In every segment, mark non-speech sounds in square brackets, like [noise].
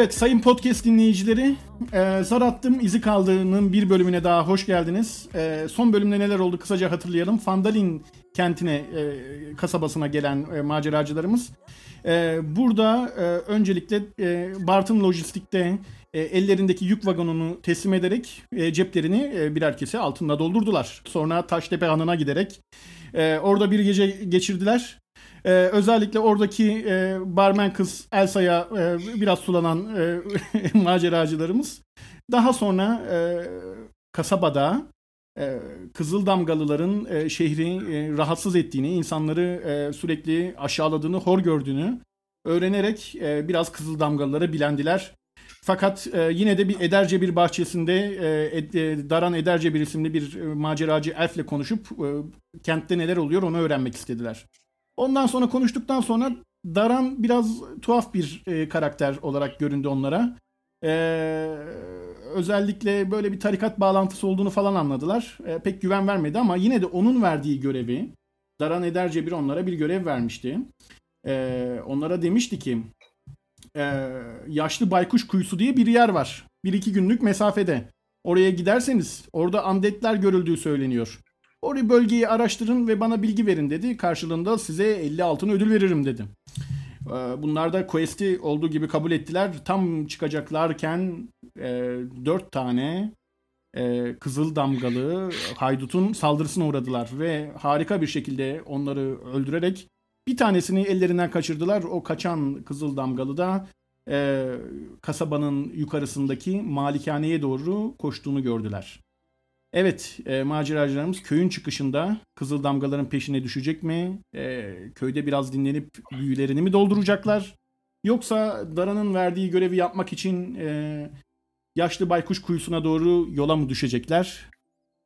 Evet sayın podcast dinleyicileri e, Zar attım izi kaldığının bir bölümüne daha hoş geldiniz. E, son bölümde neler oldu kısaca hatırlayalım. Fandalin kentine e, kasabasına gelen e, maceracılarımız. E, burada e, öncelikle e, Bartın Lojistik'te e, ellerindeki yük vagonunu teslim ederek e, ceplerini e, birer kese altında doldurdular. Sonra Taştepe Hanı'na giderek e, orada bir gece geçirdiler. Ee, özellikle oradaki e, barmen kız Elsa'ya e, biraz sulanan e, [laughs] maceracılarımız. Daha sonra e, kasabada e, Kızıl Damgalıların e, şehri e, rahatsız ettiğini, insanları e, sürekli aşağıladığını, hor gördüğünü öğrenerek e, biraz Kızıl Damgalılara bilendiler. Fakat e, yine de bir Ederce bir bahçesinde e, e, Daran Ederce bir isimli bir e, maceracı elfle konuşup e, kentte neler oluyor onu öğrenmek istediler. Ondan sonra konuştuktan sonra Daran biraz tuhaf bir e, karakter olarak göründü onlara. E, özellikle böyle bir tarikat bağlantısı olduğunu falan anladılar. E, pek güven vermedi ama yine de onun verdiği görevi Daran Ederce bir onlara bir görev vermişti. E, onlara demişti ki e, Yaşlı Baykuş Kuyusu diye bir yer var. Bir iki günlük mesafede. Oraya giderseniz orada andetler görüldüğü söyleniyor. Orayı bölgeyi araştırın ve bana bilgi verin dedi. Karşılığında size 50 altın ödül veririm dedi. Ee, Bunlar da quest'i olduğu gibi kabul ettiler. Tam çıkacaklarken e, 4 tane e, kızıl damgalı haydutun saldırısına uğradılar ve harika bir şekilde onları öldürerek bir tanesini ellerinden kaçırdılar. O kaçan kızıl damgalı da e, kasabanın yukarısındaki malikaneye doğru koştuğunu gördüler. Evet, e, maceracılarımız köyün çıkışında Kızıl Damgaların peşine düşecek mi? E, köyde biraz dinlenip büyülerini mi dolduracaklar? Yoksa Dara'nın verdiği görevi yapmak için e, yaşlı baykuş kuyusuna doğru yola mı düşecekler?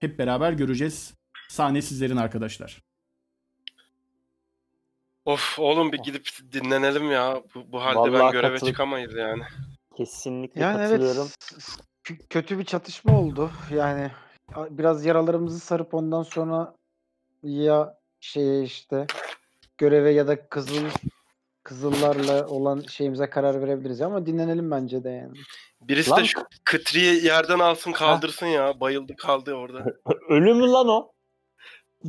Hep beraber göreceğiz. Sahne sizlerin arkadaşlar. Of oğlum bir gidip dinlenelim ya. Bu, bu halde ben Vallahi göreve katılıp- çıkamayız yani. Kesinlikle Yani katılıyorum. evet kö- kötü bir çatışma oldu. Yani biraz yaralarımızı sarıp ondan sonra ya şey işte göreve ya da kızıl kızıllarla olan şeyimize karar verebiliriz ama dinlenelim bence de yani. Birisi Lan- de şu kıtriyi yerden alsın kaldırsın ya. Bayıldı kaldı orada. Ölü mü lan o?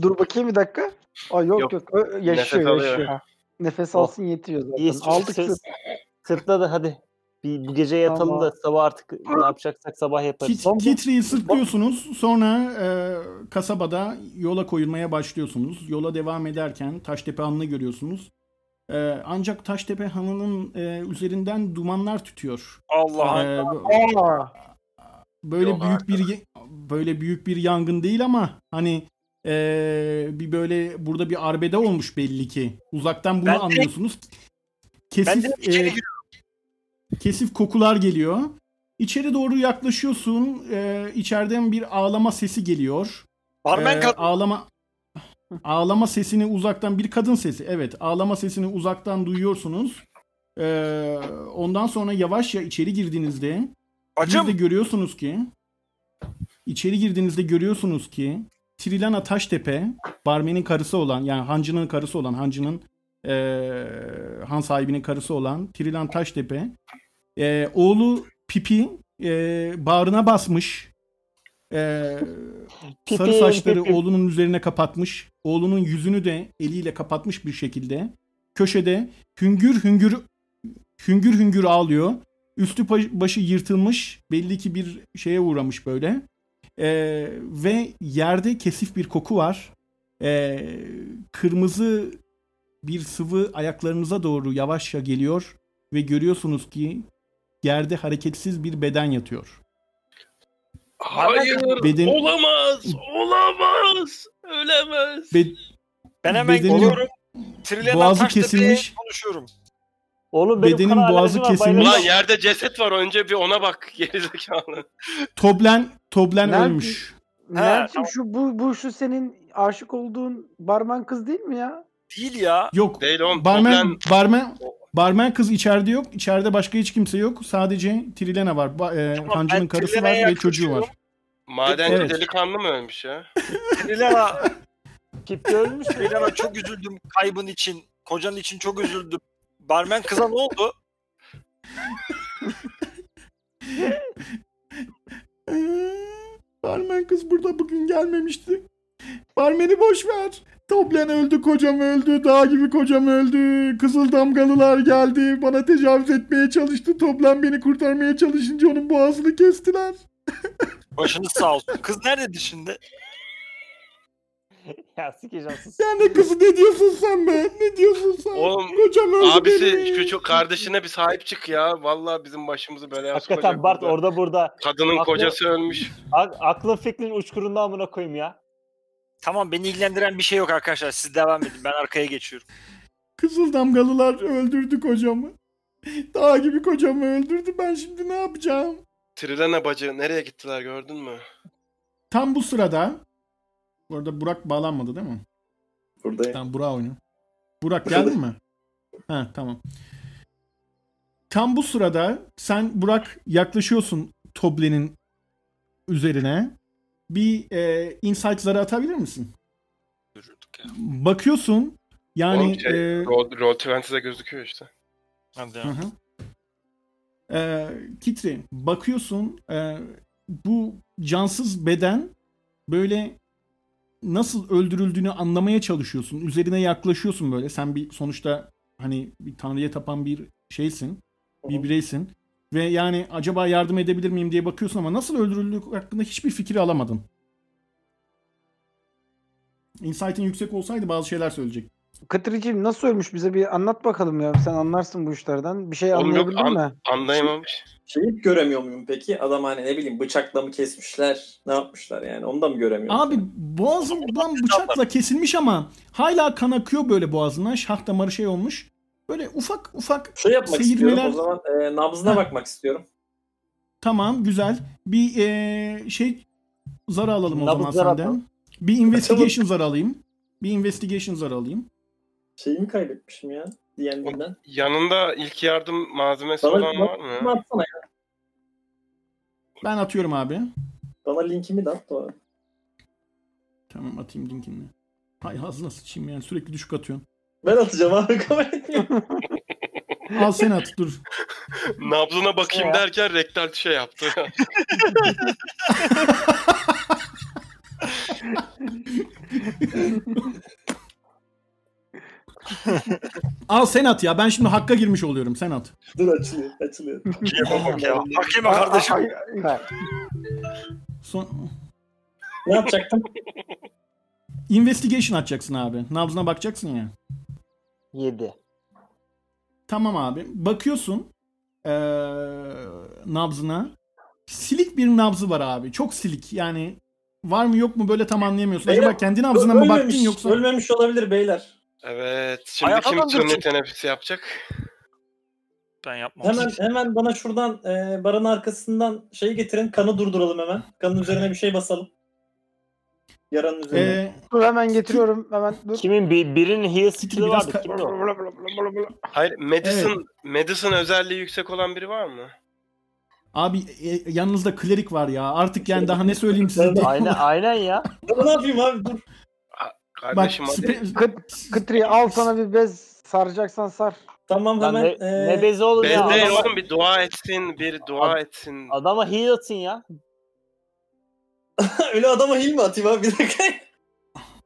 Dur bakayım bir dakika. Aa yok Yok. yok, Ö- yaşıyor Nefes alıyor. yaşıyor. Ha. Nefes Oh. alsın yetiyor zaten. İyi, Aldık sırt. Sırtladı hadi. Bir, bir gece yatalım Tamam. da sabah artık ne yapacaksak sabah yaparız. Kit, Kitri'yi sırtlıyorsunuz. Sonra e, kasabada yola koyulmaya başlıyorsunuz. Yola devam ederken Taştepe Hanı'nı görüyorsunuz. E, ancak Taştepe Hanı'nın e, üzerinden dumanlar tütüyor. Allah E, bu- Aa, böyle Yok büyük bir ye- böyle büyük bir yangın değil ama hani e, bir böyle burada bir arbede olmuş belli ki. Uzaktan bunu Ben anlıyorsunuz. Ben Kesif de içeri e, giriyorum. Kesif kokular geliyor. İçeri doğru yaklaşıyorsun. E, içeriden bir ağlama sesi geliyor. Barmen Ee, ağlama ağlama sesini uzaktan bir kadın sesi. Evet, ağlama sesini uzaktan duyuyorsunuz. Ee, ondan sonra yavaşça içeri girdiğinizde bir Bacım. de görüyorsunuz ki içeri girdiğinizde görüyorsunuz ki Trilana Taştepe barmenin karısı olan yani hancının karısı olan hancının ee, han sahibinin karısı olan Trilan Taştepe ee, oğlu Pipi ee, bağrına basmış. Pipi, sarı saçları oğlunun üzerine kapatmış. Oğlunun yüzünü de eliyle kapatmış bir şekilde. Köşede hüngür hüngür hüngür hüngür ağlıyor. Üstü başı yırtılmış. Belli ki bir şeye uğramış böyle. Ee, ve yerde kesif bir koku var. Ee, kırmızı bir sıvı ayaklarınıza doğru yavaşça geliyor ve görüyorsunuz ki yerde hareketsiz bir beden yatıyor. Hayır Beden- olamaz olamaz ölemez. Be- Ben hemen bedenin gidiyorum. Trilyana boğazı kesilmiş. konuşuyorum. Oğlum benim bedenin boğazı var, kesilmiş. Ulan yerde ceset var önce bir ona bak [laughs] gerizekalı. Toblen Toblen Nerede? ölmüş. Tamam. şu bu bu şu senin aşık olduğun barman kız değil mi ya? Değil ya. Yok. Değil oğlum. Barmen Toblen- barmen Barmen kız içeride yok. İçeride başka hiç kimse yok. Sadece Trilena var. Ba- e, Hancı'nın karısı var ve çocuğu var. kaçıyorum. Madenci Evet. delikanlı mı ölmüş ya? [laughs] Trilena, Kip ölmüş? Trilena çok üzüldüm kaybın için. Kocan için çok üzüldüm. Barmen kıza ne oldu? [laughs] Barmen kız burada bugün gelmemişti. Barmeni boş ver. Toblen öldü, kocam öldü, dağ gibi kocam öldü. Kızıl damgalılar geldi, bana tecavüz etmeye çalıştı. Toblen beni kurtarmaya çalışınca onun boğazını kestiler. [laughs] Başınız sağ olsun. Kız neredeydi şimdi? [laughs] ya sikeceğim sus. Ya ne kızı ne diyorsun sen be? Ne diyorsun sen? Oğlum, kocam öldü Abisi benim. şu çok kardeşine bir sahip çık ya. Vallahi bizim başımızı belaya Hakikaten sokacak Bart burada. orada burada. Kadının Aklı- kocası ölmüş. A- aklın fikrin uçkurunda amına koyayım ya. Tamam beni ilgilendiren bir şey yok arkadaşlar. Siz devam edin. Ben arkaya geçiyorum. Kızıl damgalılar öldürdü kocamı. Dağ gibi kocamı öldürdü. Ben şimdi ne yapacağım? Trilene bacı nereye gittiler gördün mü? Tam bu sırada bu arada Burak bağlanmadı değil mi? Buradayım. Tamam Burak oyunu. Burak geldin mi? Ha tamam. Tam bu sırada sen Burak yaklaşıyorsun Toble'nin üzerine. Bir e, insight zarı atabilir misin? Yürüdük ya. Bakıyorsun yani Oğlum şey, e, Roll, roll 20'de gözüküyor işte. Hadi ya. hı. Ee, Kitri bakıyorsun e, bu cansız beden böyle nasıl öldürüldüğünü anlamaya çalışıyorsun. Üzerine yaklaşıyorsun böyle. Sen bir sonuçta hani bir tanrıya tapan bir şeysin. Bir bireysin. Ve yani acaba yardım edebilir miyim diye bakıyorsun ama nasıl öldürüldüğü hakkında hiçbir fikir alamadın. Insight'in yüksek olsaydı bazı şeyler söyleyecek. Kıtırıcığım nasıl ölmüş bize bir anlat bakalım ya. Sen anlarsın bu işlerden. Bir şey Oğlum yok, anlayabildin an- mi? Anlayamamış. Şeyi göremiyor muyum peki? Adam hani ne bileyim bıçakla mı kesmişler? Ne yapmışlar yani? Onu da mı göremiyorum? Abi boğazından bıçakla kesilmiş ama hala kan akıyor böyle boğazından. Şah damarı şey olmuş. Böyle ufak ufak Şey yapmak istiyorum seyirmeler- o zaman. E, nabzına Heh. bakmak istiyorum. tamam güzel. Bir eee, şey zarı alalım o Nabız zaman zarı senden. atalım. Bir investigation zarı alayım. Bir investigation zarı alayım. Şeyimi kaybetmişim ya. D&D'den. Yanında ilk yardım malzemesi Bana, olan var bana mı? atsana ya. Ben atıyorum abi. Bana linkimi de at. o. Tamam atayım linkini. Hay ağzına sıçayım yani sürekli düşük atıyorsun. Ben atacağım abi kabul. [laughs] Al sen at dur. Nabzına bakayım derken rektal şey yaptı. [laughs] Al sen at ya ben şimdi hakka girmiş oluyorum sen at. Dur açılıyor açılıyor. Bak ya. Hakeme kardeşim. Son... ne yapacaktım? Investigation atacaksın abi. Nabzına bakacaksın ya. 7. Tamam abi. Bakıyorsun eee, nabzına. Silik bir nabzı var abi. Çok silik. Yani var mı yok mu böyle tam anlayamıyorsun. Beyler, Acaba kendi nabzına mı baktın yoksa? ölmemiş olabilir beyler. evet. Şimdi Ayağa kim sünnet teneffüsü yapacak? Ben yapmam. Hemen hemen bana şuradan e, barın arkasından şey getirin. Kanı durduralım hemen. Kanın üzerine bir şey basalım. Yaranın üzerine. Eee, Dur hemen getiriyorum. Hemen dur. Kimin bir, birinin heal skill'i biraz vardı. ka- Kimin o? Hayır, medicine, medicine özelliği yüksek olan biri var mı? abi e, yanınızda klerik var ya. Artık yani daha ne söyleyeyim size. [laughs] Aynen aynen ya. [laughs] Ya ne yapayım abi dur. Bak Kardeşim hadi. spe- Kıt, Kıtri al sana bir bez saracaksan sar. Tamam Lan hemen. ne, e, ne bezi oğlum ya. Ben değil Adama, oğlum bir dua etsin, bir dua Ad- etsin. adama heal atın ya. [laughs] öyle adama hil mi atayım abi bir dakika.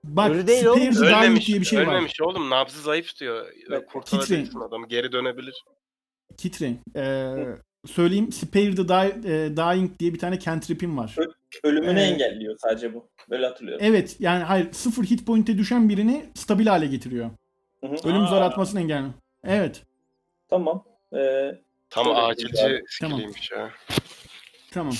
bak Öyle değil oğlum. dying Ölmemiş, diye bir şey var. ölmemiş oğlum. Nabzı zayıf diyor. Evet, Kurtarabilirsin adamı. Geri dönebilir. Kitre. eee, söyleyeyim. Spare the Di- e, Dying diye bir tane cantrip'im var. Ölümünü Ee, engelliyor sadece bu. Böyle hatırlıyorum. Evet yani hayır sıfır hit point'e düşen birini stabil hale getiriyor. Hı hı. Ölüm Aa. zar atmasını engelliyor. Evet. Tamam. Ee, Tam Tabii, acilci güzel. skilliymiş ya. Tamam.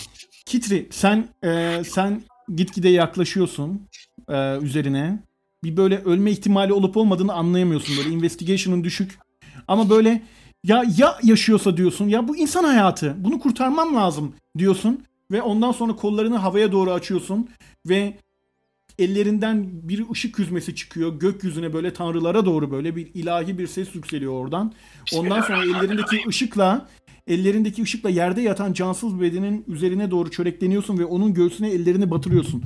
Kitri sen e, sen gitgide yaklaşıyorsun e, üzerine. Bir böyle ölme ihtimali olup olmadığını anlayamıyorsun böyle investigation'ın düşük. Ama böyle ya ya yaşıyorsa diyorsun ya bu insan hayatı bunu kurtarmam lazım diyorsun ve ondan sonra kollarını havaya doğru açıyorsun ve ellerinden bir ışık yüzmesi çıkıyor gökyüzüne böyle tanrılara doğru böyle bir ilahi bir ses yükseliyor oradan. Ondan sonra ellerindeki ışıkla ellerindeki ışıkla yerde yatan cansız bedenin üzerine doğru çörekleniyorsun ve onun göğsüne ellerini batırıyorsun.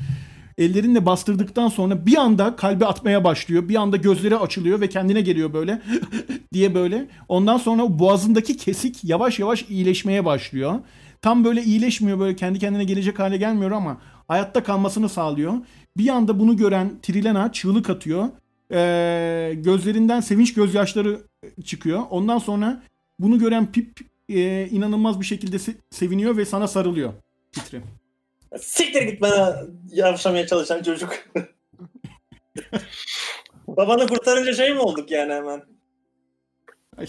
Ellerinle bastırdıktan sonra bir anda kalbi atmaya başlıyor. Bir anda gözleri açılıyor ve kendine geliyor böyle [laughs] diye böyle. Ondan sonra boğazındaki kesik yavaş yavaş iyileşmeye başlıyor. Tam böyle iyileşmiyor böyle kendi kendine gelecek hale gelmiyor ama hayatta kalmasını sağlıyor. Bir anda bunu gören Trilena çığlık atıyor. Ee, gözlerinden sevinç gözyaşları çıkıyor. Ondan sonra bunu gören Pip e, inanılmaz bir şekilde se- seviniyor ve sana sarılıyor. Kitri. Siktir git bana yavşamaya çalışan çocuk. [laughs] Babanı kurtarınca şey mi olduk yani hemen?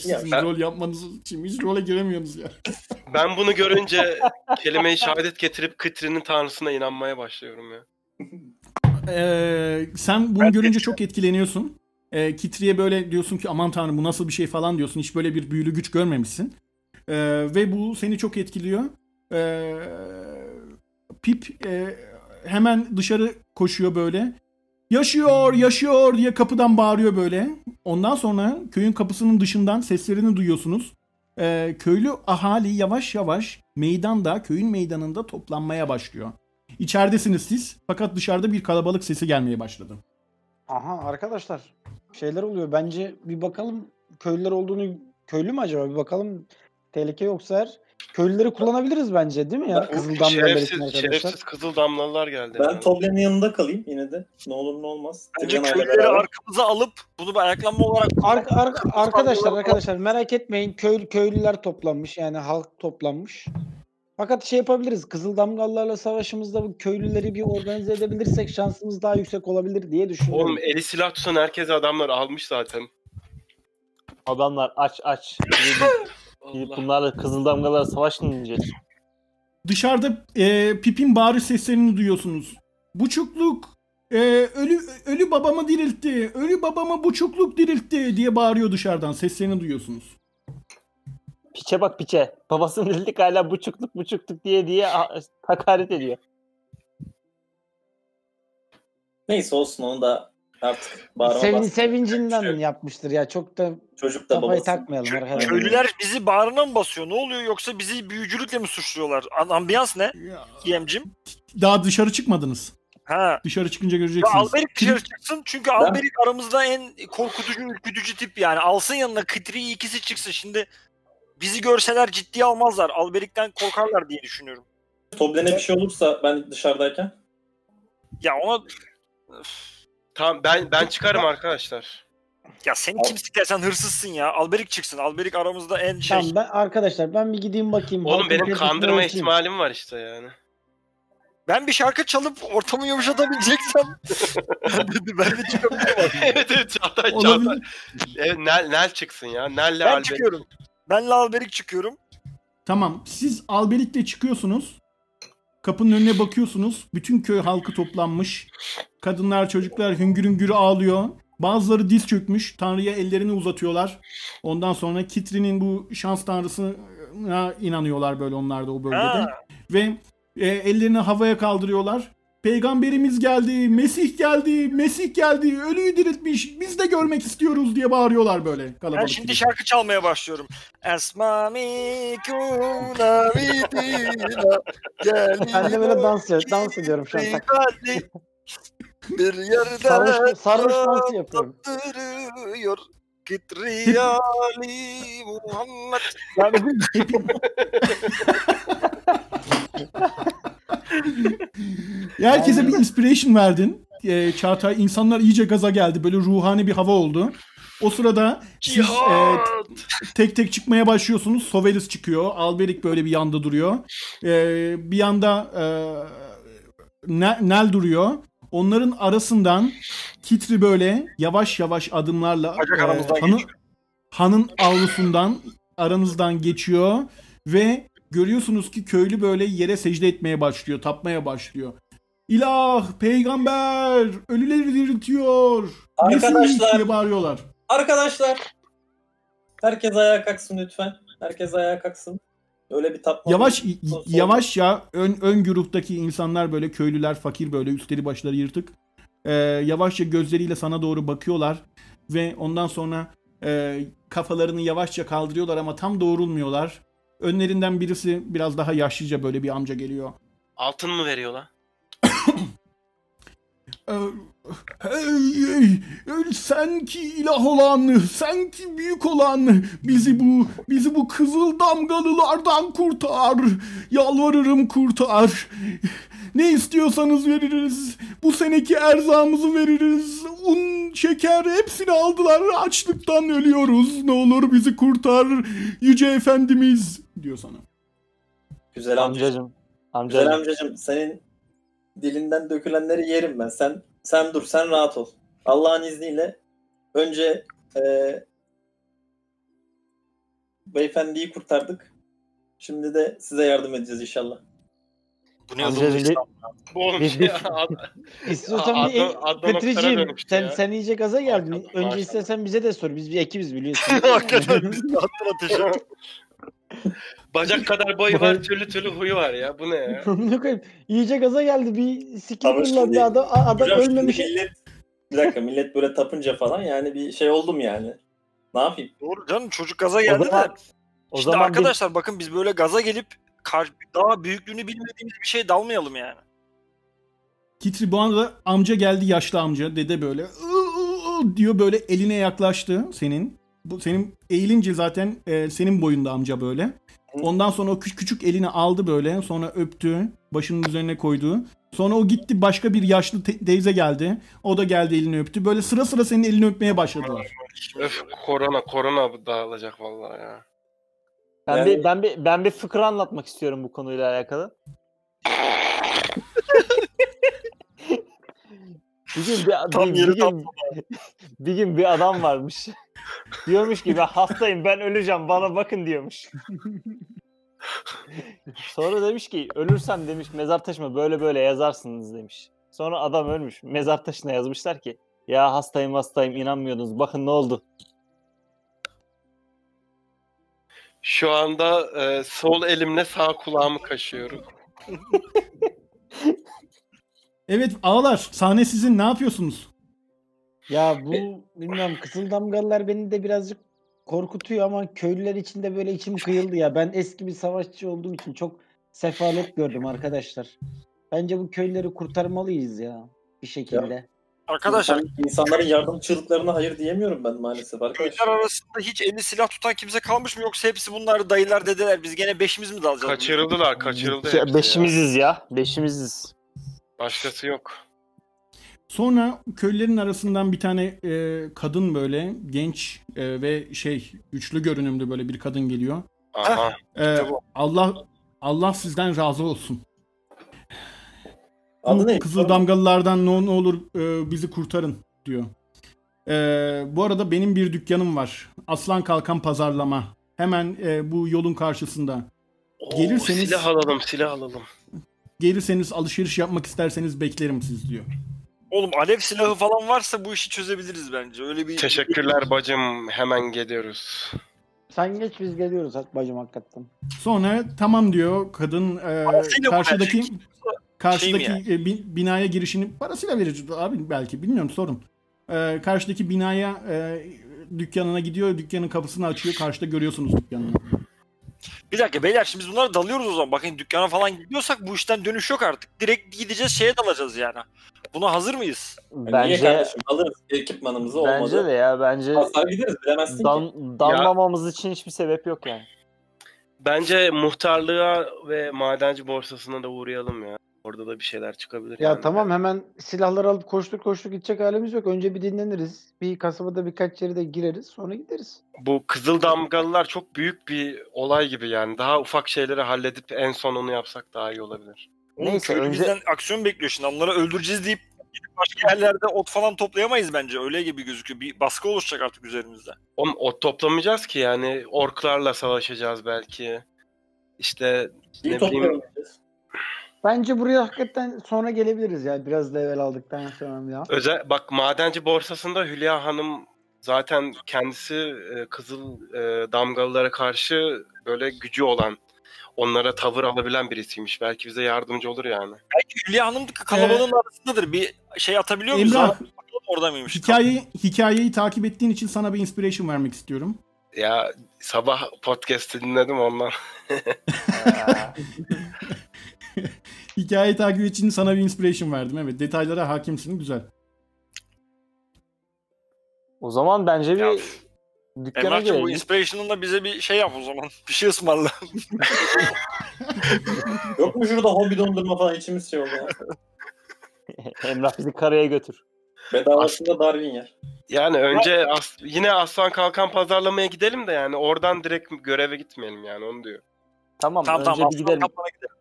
Ay, Ya ben- rol yapmanız için hiç role giremiyorsunuz ya. [laughs] Ben bunu görünce kelime-i şehadet getirip Kıtri'nin tanrısına inanmaya başlıyorum ya. Ee, sen bunu görünce çok etkileniyorsun. Ee, Kitri'ye böyle diyorsun ki aman tanrım bu nasıl bir şey falan diyorsun. Hiç böyle bir büyülü güç görmemişsin. Ee, ve bu seni çok etkiliyor. Ee, Pip e, hemen dışarı koşuyor böyle. Yaşıyor, yaşıyor diye kapıdan bağırıyor böyle. Ondan sonra köyün kapısının dışından seslerini duyuyorsunuz. Ee, köylü ahali yavaş yavaş meydanda, köyün meydanında toplanmaya başlıyor. İçeridesiniz siz fakat dışarıda bir kalabalık sesi gelmeye başladı. Aha arkadaşlar şeyler oluyor. Bence bir bakalım köylüler olduğunu köylü mü acaba? Bir bakalım tehlike yoksa eğer köylüleri kullanabiliriz bence değil mi ya? Belirtin Şerefsiz, arkadaşlar. şerefsiz kızıl damlalılar geldi. Ben Tobler'in yanında kalayım yine de. Ne olur ne olmaz. Bence ile köylüleri beraber. arkamıza alıp bunu bir ayaklanma olarak Ar- ar- arkadaşlar arkadaşlar merak etmeyin köy köylüler toplanmış yani halk toplanmış. Fakat şey yapabiliriz. Kızıl Damgalılarla savaşımızda bu köylüleri bir organize edebilirsek şansımız daha yüksek olabilir diye düşünüyorum. Oğlum eli silah tutan herkes adamlar almış zaten. Adamlar aç aç. [laughs] Gidip, bunlarla kızıl damgalara savaş mı dinleyeceğiz? Dışarıda e, Pip'in bağırış seslerini duyuyorsunuz. Buçukluk e, ölü ölü babamı diriltti. Ölü babamı buçukluk diriltti diye bağırıyor dışarıdan. Seslerini duyuyorsunuz. Piçe bak piçe. Babasının delik hala buçukluk buçukluk diye diye a- hakaret ediyor. Neyse olsun onu da artık bağırma Sevin, bastı. sevincinden Şey- yapmıştır ya. Çok da Çocuk da kafayı babası. takmayalım Kö- arkadaşlar. köylüler bizi bağrına mı basıyor? Ne oluyor yoksa bizi büyücülükle mi suçluyorlar? An- Ambiyans ne? Yemcim. Daha dışarı çıkmadınız. Ha. Dışarı çıkınca Ya göreceksiniz. Alberik dışarı çıksın çünkü Alberik aramızda en korkutucu, ürkütücü tip yani. Alsın yanına Kıtri ikisi çıksın. Şimdi bizi görseler ciddiye almazlar. Alberik'ten korkarlar diye düşünüyorum. Tobler'e bir şey olursa ben dışarıdayken. Ya ona Tamam ben ben çıkarım arkadaşlar. ya sen kimsin ya sen hırsızsın ya. Alberik çıksın. Alberik aramızda en şey. Tamam ben arkadaşlar ben bir gideyim bakayım. Oğlum halkın benim kandırma ölçeyim. ihtimalim var işte yani. Ben bir şarkı çalıp ortamı yumuşatabileceksem [laughs] ben de, ben de çıkabilirim. [laughs] evet evet Çağatay Çağatay. Olabilir. Evet, Nel, Nel çıksın ya. Nel'le Ben Albert. çıkıyorum. Benle Alberik çıkıyorum. Tamam. Siz Alberik'le çıkıyorsunuz. Kapının önüne bakıyorsunuz. Bütün köy halkı toplanmış. Kadınlar, çocuklar hüngür hüngür ağlıyor. Bazıları diz çökmüş. Tanrı'ya ellerini uzatıyorlar. Ondan sonra Kitri'nin bu şans tanrısına inanıyorlar böyle onlar da o bölgede. Ha. Ve e, ellerini havaya kaldırıyorlar. Peygamberimiz geldi, Mesih geldi, Mesih geldi, ölüyü diriltmiş, biz de görmek istiyoruz diye bağırıyorlar böyle Ben kalabalık. şimdi gibi. şarkı çalmaya başlıyorum. Esmami kuna vidina [laughs] Ben de böyle dans, dans ediyorum şu an. [laughs] Bir yerde Sarhoş, sarhoş dansı yapıyorum. Kitriyali Muhammed. [laughs] Ya herkese bir inspiration verdin. Ee, Çağatay insanlar iyice gaza geldi. Böyle ruhani bir hava oldu. O sırada siz e, tek tek çıkmaya başlıyorsunuz. Sovelis çıkıyor. Alberik böyle bir yanda duruyor. Ee, bir yanda e, Ne- Nel duruyor. Onların arasından Kitri böyle yavaş yavaş adımlarla e, hanı- hanın avlusundan aranızdan geçiyor ve görüyorsunuz ki köylü böyle yere secde etmeye başlıyor, tapmaya başlıyor. İlah, peygamber, ölüleri diriltiyor. Arkadaşlar. diye bağırıyorlar. Arkadaşlar. Herkes ayağa kalksın lütfen. Herkes ayağa kalksın. Öyle bir tapma. Yavaş y- yavaş ya ön ön güruhtaki insanlar böyle köylüler fakir böyle üstleri başları yırtık. Ee, yavaşça gözleriyle sana doğru bakıyorlar ve ondan sonra e, kafalarını yavaşça kaldırıyorlar ama tam doğrulmuyorlar. Önlerinden birisi biraz daha yaşlıca böyle bir amca geliyor. Altın mı veriyor [coughs] Hey, hey, hey, sen ki ilah olan, sen ki büyük olan, bizi bu bizi bu kızıl damgalılardan kurtar. Yalvarırım kurtar. Ne istiyorsanız veririz. Bu seneki erzağımızı veririz. Un, şeker hepsini aldılar. Açlıktan ölüyoruz. Ne olur bizi kurtar yüce efendimiz diyor sana. Güzel amca. Amcacım. Güzel Amcacım. amcacım senin dilinden dökülenleri yerim ben. Sen sen dur sen rahat ol. Allah'ın izniyle önce eee beyefendiyi kurtardık. Şimdi de size yardım edeceğiz inşallah. Bu ne Amcacım adamın bir- Bu biz- ya. İstiyorsan bir Petriciğim sen, ya. sen iyice gaza geldin. Önce istersen bize de sor. Biz bir ekibiz biliyorsun. Hakikaten biz de attın ateşe. [laughs] Bacak [laughs] kadar boyu var, türlü türlü huyu var ya. Bu ne ya? [laughs] Amına koyayım. İyice gaza geldi. Bir skill Ama şimdi- kullandı adam. Adam Hocam şimdi ölmemiş. millet bir dakika millet böyle tapınca falan yani bir şey oldum yani. Ne yapayım? Doğru canım çocuk gaza O geldi de. zaman, o Şimdi zaman bir- arkadaşlar bakın biz böyle gaza gelip kar- daha büyüklüğünü bilmediğimiz bir şeye dalmayalım yani. Kitri bu anda amca geldi yaşlı amca dede böyle "Iı, ıı" diyor böyle eline yaklaştı senin. Bu senin eğilince zaten e, senin boyunda amca böyle. Ondan sonra o küçük küçük elini aldı böyle sonra öptü başının üzerine koydu. Sonra o gitti başka bir yaşlı te- teyze geldi. O da geldi elini öptü. Böyle sıra sıra senin elini öpmeye başladılar. Öf korona korona dağılacak vallahi ya. ben Yani- bir ben bir ben bir fıkra anlatmak istiyorum bu konuyla alakalı. Bir gün bir, Tam bir, yeri bir gün, [laughs] bir gün bir adam varmış. [laughs] diyormuş ki ben hastayım ben öleceğim bana bakın diyormuş. [laughs] Sonra demiş ki ölürsem demiş mezar taşıma böyle böyle yazarsınız demiş. Sonra adam ölmüş. Mezar taşına yazmışlar ki ya hastayım hastayım inanmıyordunuz bakın ne oldu. Şu anda e, sol elimle sağ kulağımı kaşıyorum. Evet ağlar sahne sizin ne yapıyorsunuz? Ya bu bilmiyorum kızıl damgalılar beni de birazcık korkutuyor ama köylüler içinde böyle içim kıyıldı ya. Ben eski bir savaşçı olduğum için çok sefalet gördüm arkadaşlar. Bence bu köylüleri kurtarmalıyız ya bir şekilde. Arkadaşlar İnsan- insanların yardım çığlıklarına hayır diyemiyorum ben maalesef arkadaşlar. köyler arasında hiç eli silah tutan kimse kalmış mı yoksa hepsi bunlar dayılar dedeler biz gene beşimiz mi dalacağız? Kaçırıldılar, kaçırıldı hepsi ya. Beşimiziz ya. Beşimiziz. Başkası yok. Sonra köylülerin arasından bir tane e, kadın böyle genç e, ve şey güçlü görünümlü böyle bir kadın geliyor. Aha. E, İşte bu. Allah Allah sizden razı olsun. Adı ne? Kızıl damgalılardan ne, ne olur e, bizi kurtarın diyor. E, bu arada benim bir dükkanım var. Aslan Kalkan Pazarlama. Hemen e, bu yolun karşısında. Oo, Gelirseniz- silah alalım, silah alalım. Gelirseniz alışveriş yapmak isterseniz beklerim siz diyor. Oğlum alev silahı falan varsa bu işi çözebiliriz bence. Öyle bir Teşekkürler bacım. Hemen geliyoruz. Sen geç biz geliyoruz hak- bacım hakikaten. Sonra tamam diyor kadın e, Parasıyla mı karşıdaki verecek? karşıdaki Şey mi e, bi- binaya girişini parasıyla verir abi belki bilmiyorum sorun. E, karşıdaki binaya e, dükkanına gidiyor dükkanın kapısını açıyor karşıda görüyorsunuz dükkanını. Bir dakika beyler şimdi biz bunlara dalıyoruz o zaman. Bakın dükkana falan gidiyorsak bu işten dönüş yok artık. Direkt gideceğiz şeye dalacağız yani. Buna hazır mıyız? Niye Bence kardeşim alırız ekipmanımızı olmadı. bence de ya bence Hasar gideriz bilemezsin ki. dan, dalmamamız için hiçbir sebep yok yani. Bence muhtarlığa ve madenci borsasına da uğrayalım ya. Orada da bir şeyler çıkabilir. Ya yani. tamam hemen silahları alıp koştur koştur gidecek halimiz yok. Önce bir dinleniriz. Bir kasabada birkaç yere de gireriz sonra gideriz. Bu kızıl damgalılar çok büyük bir olay gibi yani. Daha ufak şeyleri halledip en son onu yapsak daha iyi olabilir. Oğlum Neyse, önce- bizden aksiyon bekliyor şimdi. Onları öldüreceğiz deyip gidip başka yerlerde ot falan toplayamayız bence. Öyle gibi gözüküyor. Bir baskı oluşacak artık üzerimizde. Oğlum ot toplamayacağız ki yani. Orklarla savaşacağız belki. İşte İyi ne bileyim. Bence buraya hakikaten sonra gelebiliriz ya. Biraz level aldıktan sonra ya. Özel, bak madenci borsasında Hülya Hanım zaten kendisi e, kızıl e, damgalılara karşı böyle gücü olan, onlara tavır alabilen birisiymiş. Belki bize yardımcı olur yani. Belki Hülya Hanım da kalabalığın arasındadır. Bir şey atabiliyor muyuz? Emrah, Orada mıymış? Hikayeyi hikayeyi takip ettiğin için sana bir inspiration vermek istiyorum. Ya sabah podcast'i dinledim ondan. [laughs] [laughs] [laughs] [laughs] Hikayeyi takip için sana bir inspiration verdim. Evet detaylara hakimsin güzel. O zaman bence bir dükkana Emrah'cığım bu girelim. inspiration'ın da bize bir şey yap o zaman. [laughs] Bir şey ısmarla. [laughs] Yok mu şurada hobi dondurma falan içimiz şey oldu ya. Emrah bizi karaya götür. Bedavasında Darwin yer. Yani önce as- yine Aslan Kalkan pazarlamaya gidelim de yani oradan direkt göreve gitmeyelim yani onu diyor. Tamam, Tamam önce tamam bir gidelim. Gidelim.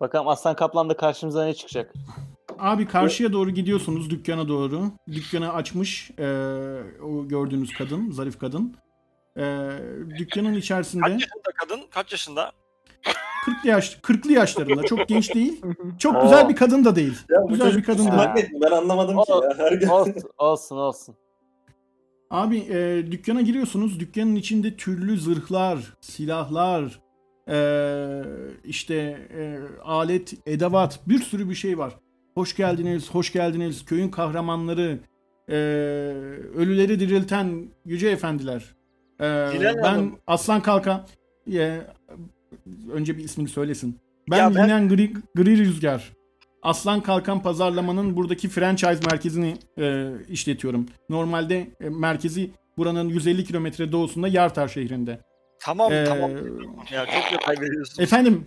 Bakalım Aslan Kaplan'da karşımıza ne çıkacak? Abi karşıya doğru gidiyorsunuz dükkana doğru. Dükkanı açmış eee, o gördüğünüz kadın, zarif kadın. Eee, dükkanın içerisinde Kaç yaşında kadın? Kaç yaşında? 40 yaş 40'lı yaşlarında çok genç değil. Çok Oo. güzel bir kadın da değil. Ya bu Güzel bir çocuk kadın da. kusmak. Ben anlamadım ki ya. Her gün. Olsun olsun olsun. Abi e, dükkana giriyorsunuz. Dükkanın içinde türlü zırhlar, silahlar, e, işte e, alet, edevat, bir sürü bir şey var. Hoş geldiniz, hoş geldiniz. Köyün kahramanları, e, ölüleri dirilten yüce efendiler. E, Dilan ben Hanım. Aslan Kalkan. E, önce bir ismini söylesin. Ben, Ya ben- Linen Gri, Gri Rüzgar. Aslan Kalkan pazarlamanın buradaki franchise merkezini e, işletiyorum. Normalde e, merkezi buranın 150 kilometre doğusunda Yartar şehrinde. Tamam Ee, tamam. Ya çok detay veriyorsun. Efendim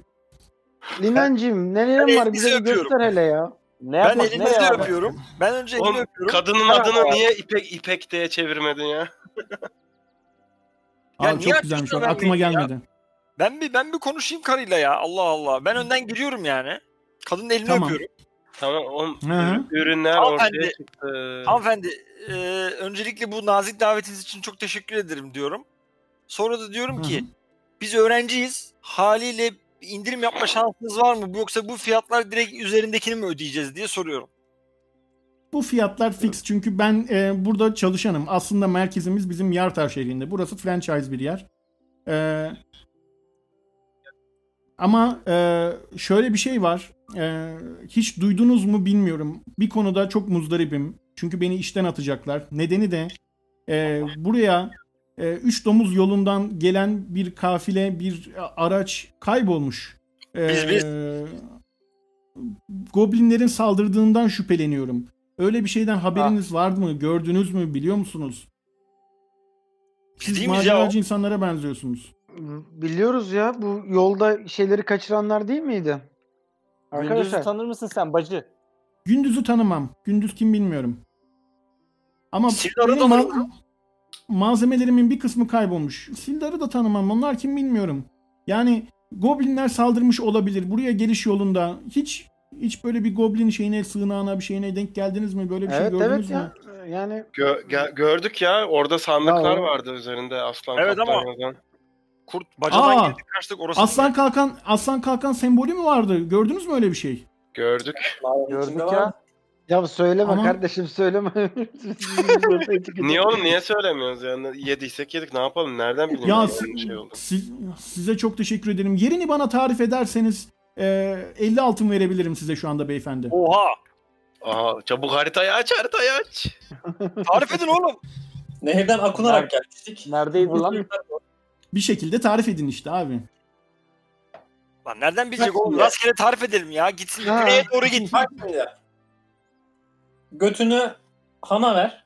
Linancığım nelerin Ben var elinizi bize bir öpüyorum. göster hele ya. Ne ben yapmak elinizi nereye abi? öpüyorum. Ben önce elini Oğlum öpüyorum. kadının Tamam adını abi. niye İpek İpek diye çevirmedin ya? Ya Abi niye çok güzelmiş. Bak, aklıma beni ya? gelmedi. Ben bir ben bir konuşayım karıyla ya. Allah Allah. Ben önden giriyorum yani. Kadının elini Tamam. öpüyorum. Tamam oğlum Hı hı. ürünler Hanımefendi, ortaya çıktı. Hanımefendi, e, öncelikle bu nazik davetiniz için çok teşekkür ederim diyorum. Sonra da diyorum Hı ki biz öğrenciyiz. Haliyle indirim yapma şansınız var mı? Yoksa bu fiyatlar direkt üzerindekini mi ödeyeceğiz diye soruyorum. Bu fiyatlar fix çünkü ben e, burada çalışanım. Aslında merkezimiz bizim Yartar şehrinde. Burası franchise bir yer. E, ama e, şöyle bir şey var. E, hiç duydunuz mu bilmiyorum. Bir konuda çok muzdaribim. Çünkü beni işten atacaklar. Nedeni de e, buraya e, üç domuz yolundan gelen bir kafile, bir araç kaybolmuş. E, Biz- biz- Goblinlerin saldırdığından şüpheleniyorum. Öyle bir şeyden haberiniz var mı? Gördünüz mü? Biliyor musunuz? Siz maceracı insanlara benziyorsunuz. Biliyoruz ya bu yolda şeyleri kaçıranlar değil miydi? Gündüz'ü Arkadaşlar tanır mısın sen bacı? Gündüz'ü tanımam. Gündüz kim bilmiyorum. Ama Sildar'ı benim ma- malzemelerimin bir kısmı kaybolmuş. Sildar'ı da tanımam. Onlar kim bilmiyorum. Yani goblinler saldırmış olabilir. Buraya geliş yolunda hiç hiç böyle bir goblin şeyine, sığınağına bir şeyine denk geldiniz mi? Böyle bir şey evet gördünüz evet mü? ya. Yani Gö- gördük ya orada sandıklar Ya vardı üzerinde aslan Evet ama- yazan. Kurt bacadan Aa! girdik kaçtık orası. Aslan kalkan aslan kalkan sembolü mü vardı? Gördünüz mü öyle bir şey? Gördük. Gördük ya. Ya söyleme Ama- kardeşim söyleme. [laughs] Niye oğlum niye söylemiyoruz yani? Yediysek yedik ne yapalım? Nereden bileyim? Ya ben si- şey oldu. siz- size çok teşekkür ederim. Yerini bana tarif ederseniz e, 50 altın verebilirim size şu anda beyefendi. Oha! Aha çabuk haritayı aç haritayı aç. Tarif edin oğlum. Nehirden akunarak gelmiştik. Neredeydi lan? Bir şekilde tarif edin işte abi. Lan nereden bilecek oğlum? Rastgele tarif edelim ya. Gitsin Ha. güneye doğru git. Bak şimdi. Götünü hana ver.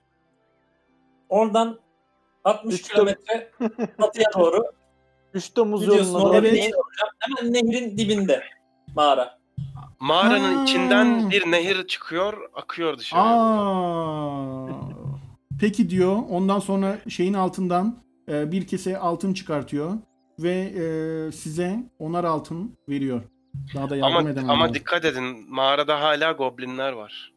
Oradan 60 Üç kilometre batıya doğru [laughs] Üç domuz gidiyorsun. yoluna Orada doğru. Nehir olacak. Hemen nehrin dibinde mağara. Mağaranın Ha. içinden bir nehir çıkıyor, akıyor dışarı. Aa. Peki diyor. Ondan sonra şeyin altından e, bir kese altın çıkartıyor ve e, size onar altın veriyor. Daha da yardım ama edemem. ama ben. dikkat edin mağarada hala goblinler var.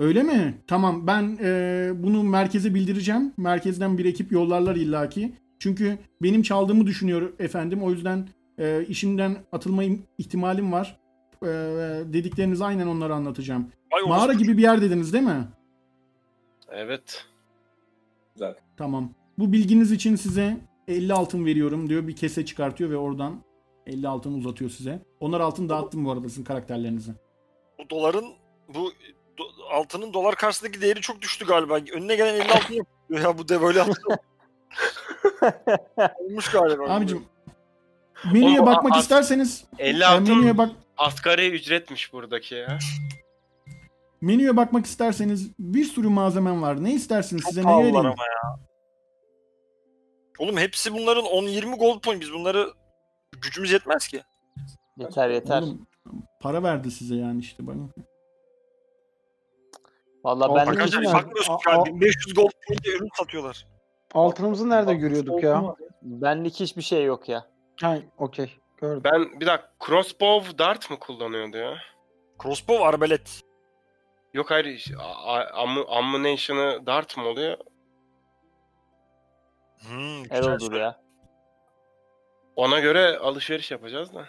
Öyle mi? Tamam ben e, bunu merkeze bildireceğim. Merkezden bir ekip yollarlar illaki. Çünkü benim çaldığımı düşünüyor efendim. O yüzden e, işimden atılma im- ihtimalim var. E, dediklerinizi aynen onlara anlatacağım. Vay Mağara gibi bir yer dediniz değil mi? Evet. Güzel. Tamam. Bu bilginiz için size 50 altın veriyorum diyor. Bir kese çıkartıyor ve oradan 50 altın uzatıyor size. Onlar altın dağıttım bu arada sizin karakterlerinize. Bu doların bu do- altının dolar karşısındaki değeri çok düştü galiba. Önüne gelen 50 altın yapıyor ya bu de böyle. [laughs] Olmuş galiba. Abicim menüye bakmak as- isterseniz 50 e, menüye altın bak asgari ücretmiş buradaki ya. menüye bakmak isterseniz bir sürü malzemem var. Ne istersiniz? Çok Size ne vereyim? ama ya. Oğlum hepsi bunların 10-20 gold point. Biz bunları gücümüz yetmez ki. Yeter yeter. Oğlum, para verdi size yani işte bakın. Valla Al- ben Arkadaşlar, Arkadaşlar bakmıyorsun şu an a- 1500 gold coin'de ürün satıyorlar. Altınımızı nerede görüyorduk ya? benlik hiçbir şey yok ya. Ha, okey. Gördüm. Ben bir dakika crossbow dart mı kullanıyordu ya? Crossbow arbelet. Yok hayır a- a- ammu- ammunition'ı dart mı oluyor? Hmm, güzel Erol'dur ya. Ona göre alışveriş yapacağız da.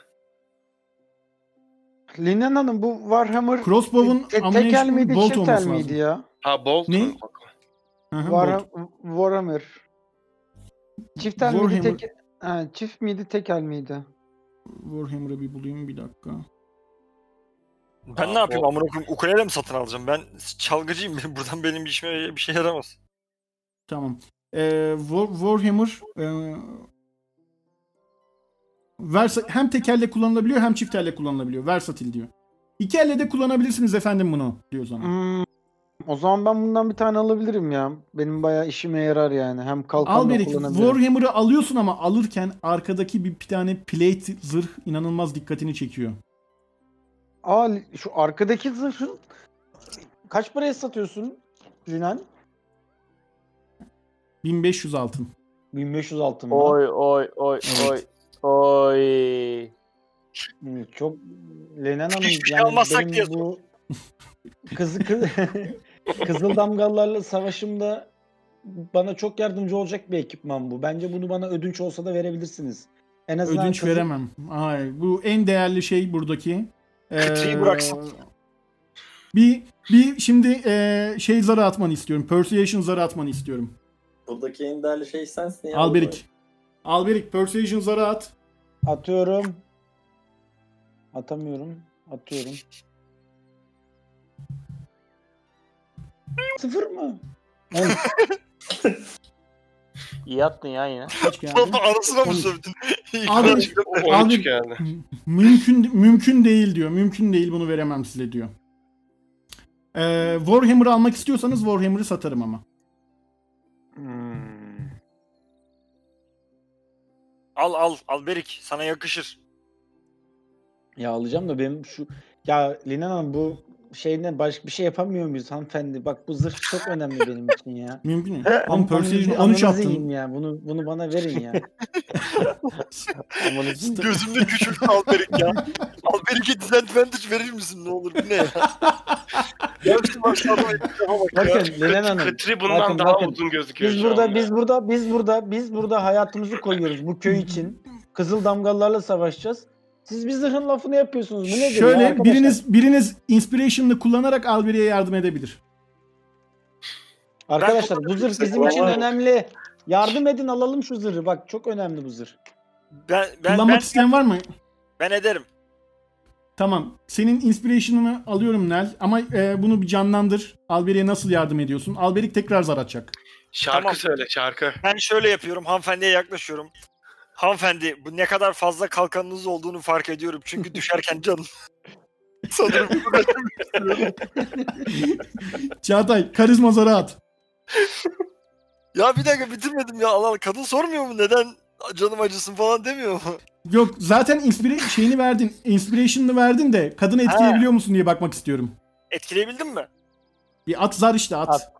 Linen Hanım bu Warhammer Crossbow'un te- tekel miydi bolt çift el olması miydi lazım. ya? Ha bolt Ne? mu? Bak. Hı hı, War, bolt. Warhammer. Çift el miydi Warhammer. tek ha, çift miydi tekel miydi? Warhammer'ı bir bulayım bir dakika. Ben ne yapayım o- amına koyayım ukulele mi satın alacağım? Ben çalgıcıyım. [laughs] Benim buradan benim işime bir şey yaramaz. Tamam. Ee, War, Warhammer e, versa, hem tekelle kullanılabiliyor hem çift elle kullanılabiliyor. Versatil diyor. İki elle de kullanabilirsiniz efendim bunu diyor sana. Hmm, o zaman ben bundan bir tane alabilirim ya. Benim bayağı işime yarar yani. Hem kalkanla Alberik kullanabilirim. Warhammer'ı alıyorsun ama alırken arkadaki bir, bir tane plate zırh inanılmaz dikkatini çekiyor. Aa şu arkadaki zırhın kaç paraya satıyorsun Linen? 1500 altın. 1500 altın mı? Oy oy oy Evet. oy oy. Çok Lenen Hanım Hiçbir şey yani almazsak benim diye bu kızı kız, [laughs] Kızıl Damgalılarla savaşımda bana çok yardımcı olacak bir ekipman bu. Bence bunu bana ödünç olsa da verebilirsiniz. En azından Ödünç kızıl- veremem. Ay, bu en değerli şey buradaki. Kıtayı Ee, bıraksın. Bir bir şimdi ee, şey zarı atmanı istiyorum. Persuasion zarı atmanı istiyorum. Buradaki en değerli şey sensin ya. Alberik. Alberik Persuasion zarı at. Atıyorum. Atamıyorum. Atıyorum. Sıfır mı? [laughs] İyi attın ya yine. Kaç geldi? Anasına mı sövdün? [laughs] Abi, O 13 Abi- geldi. mümkün mümkün değil diyor. Mümkün değil bunu veremem size diyor. Ee, Warhammer'ı almak istiyorsanız Warhammer'ı satarım ama. Hmm. Al al Alberik sana yakışır. Ya alacağım da benim şu ya Lina Hanım bu şeyden başka bir şey yapamıyor muyuz hanımefendi? Bak bu zırh çok önemli benim için ya. [laughs] Mümkün mü? Am- Ama Persuasion ananızı- 13 ananızı yiyeyim attın. ya. Bunu bunu bana verin ya. [laughs] Gözümde küçüldü Alberik ya. Alberik'e disadvantage verir misin ne olur bu ne ya? [laughs] Bak. Bakın Lena Hanım. Kıtri bundan bakın, daha bakın. uzun gözüküyor Biz burada biz burada biz burada biz burada hayatımızı koyuyoruz bu köy için. Kızıl damgalarla savaşacağız. Siz bir zırhın lafını yapıyorsunuz. Bu nedir ya Şöyle arkadaşlar? biriniz biriniz inspiration'ını kullanarak Alberi'ye yardım edebilir. Arkadaşlar bu zırh bizim için önemli. Yardım edin alalım şu zırhı. Bak çok önemli bu zırh. Ben, ben, Kullanmak ben, isteyen var mı? ben ederim. Tamam. Senin inspiration'ını alıyorum Nel ama e, bunu bir canlandır. Alberi'ye nasıl yardım ediyorsun? Alberik tekrar zar atacak. Şarkı Tamam. söyle şarkı. Ben şöyle yapıyorum. Hanımefendiye yaklaşıyorum. Hanımefendi bu ne kadar fazla kalkanınız olduğunu fark ediyorum. Çünkü [laughs] düşerken canım. [laughs] Sanırım [laughs] Çağatay karizma zarı at. Ya bir dakika bitirmedim ya. Allah. Kadın sormuyor mu neden canım acısın falan demiyor mu? Yok zaten inspira şeyini verdin. Inspiration'ını verdin de kadını etkileyebiliyor musun diye bakmak istiyorum. Etkileyebildin mi? Bir at zar işte at. At.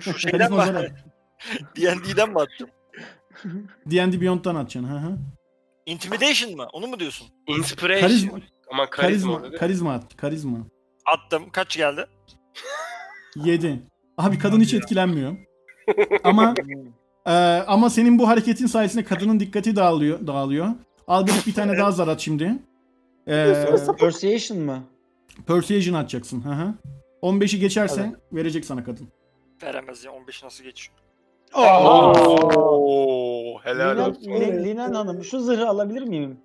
Şu şeyden Karizma mi? zar at. D&D'den mi attım? D&D Beyond'dan atacaksın. Hı hı. Intimidation mı? Onu mu diyorsun? Inspiration. Karizma, Aman karizma. karizma, karizma at. Karizma. Attım. Kaç geldi? [laughs] 7. Abi kadın hiç etkilenmiyor. ama e, ama senin bu hareketin sayesinde kadının dikkati dağılıyor. dağılıyor. Albert bir tane daha zar at şimdi. E, Persuasion mı? Persuasion atacaksın. Hı hı. 15'i geçersen verecek sana kadın. Veremez ya. 15 nasıl geçiyor? Oo, helal Linen, olsun. Lin- Linen Hanım şu zırhı alabilir miyim?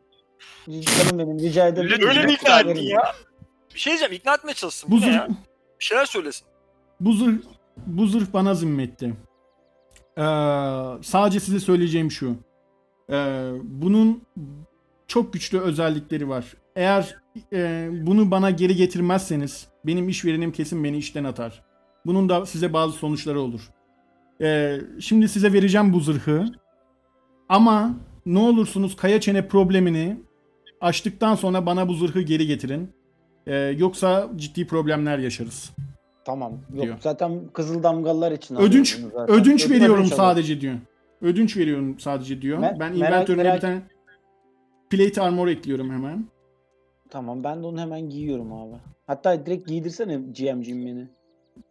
Canım benim rica edebilir miyim? Öyle mi ikna ettin ya? Bir şey diyeceğim. ikna etmeye çalışsın. Bu Bu ne zırh, ya? Bir şeyler söylesin. bu zırh, bu zırh bana zimmetti. Ee, sadece size söyleyeceğim şu. Ee, bunun çok güçlü özellikleri var. Eğer e, bunu bana geri getirmezseniz benim işverenim kesin beni işten atar. Bunun da size bazı sonuçları olur. Ee, şimdi size vereceğim bu zırhı. Ama ne olursunuz kaya çene problemini açtıktan sonra bana bu zırhı geri getirin. Ee, yoksa ciddi problemler yaşarız. Tamam. Yok Diyor. zaten Kızıl Damgalılar için Ödünç zaten. ödünç Ödünç veriyorum alıyorum. sadece diyor. Ödünç veriyorum sadece diyor. Me- ben inventörüne merak- bir tane plate armor ekliyorum hemen. Tamam ben de onu hemen giyiyorum abi. Hatta direkt giydirsene GM'cim beni.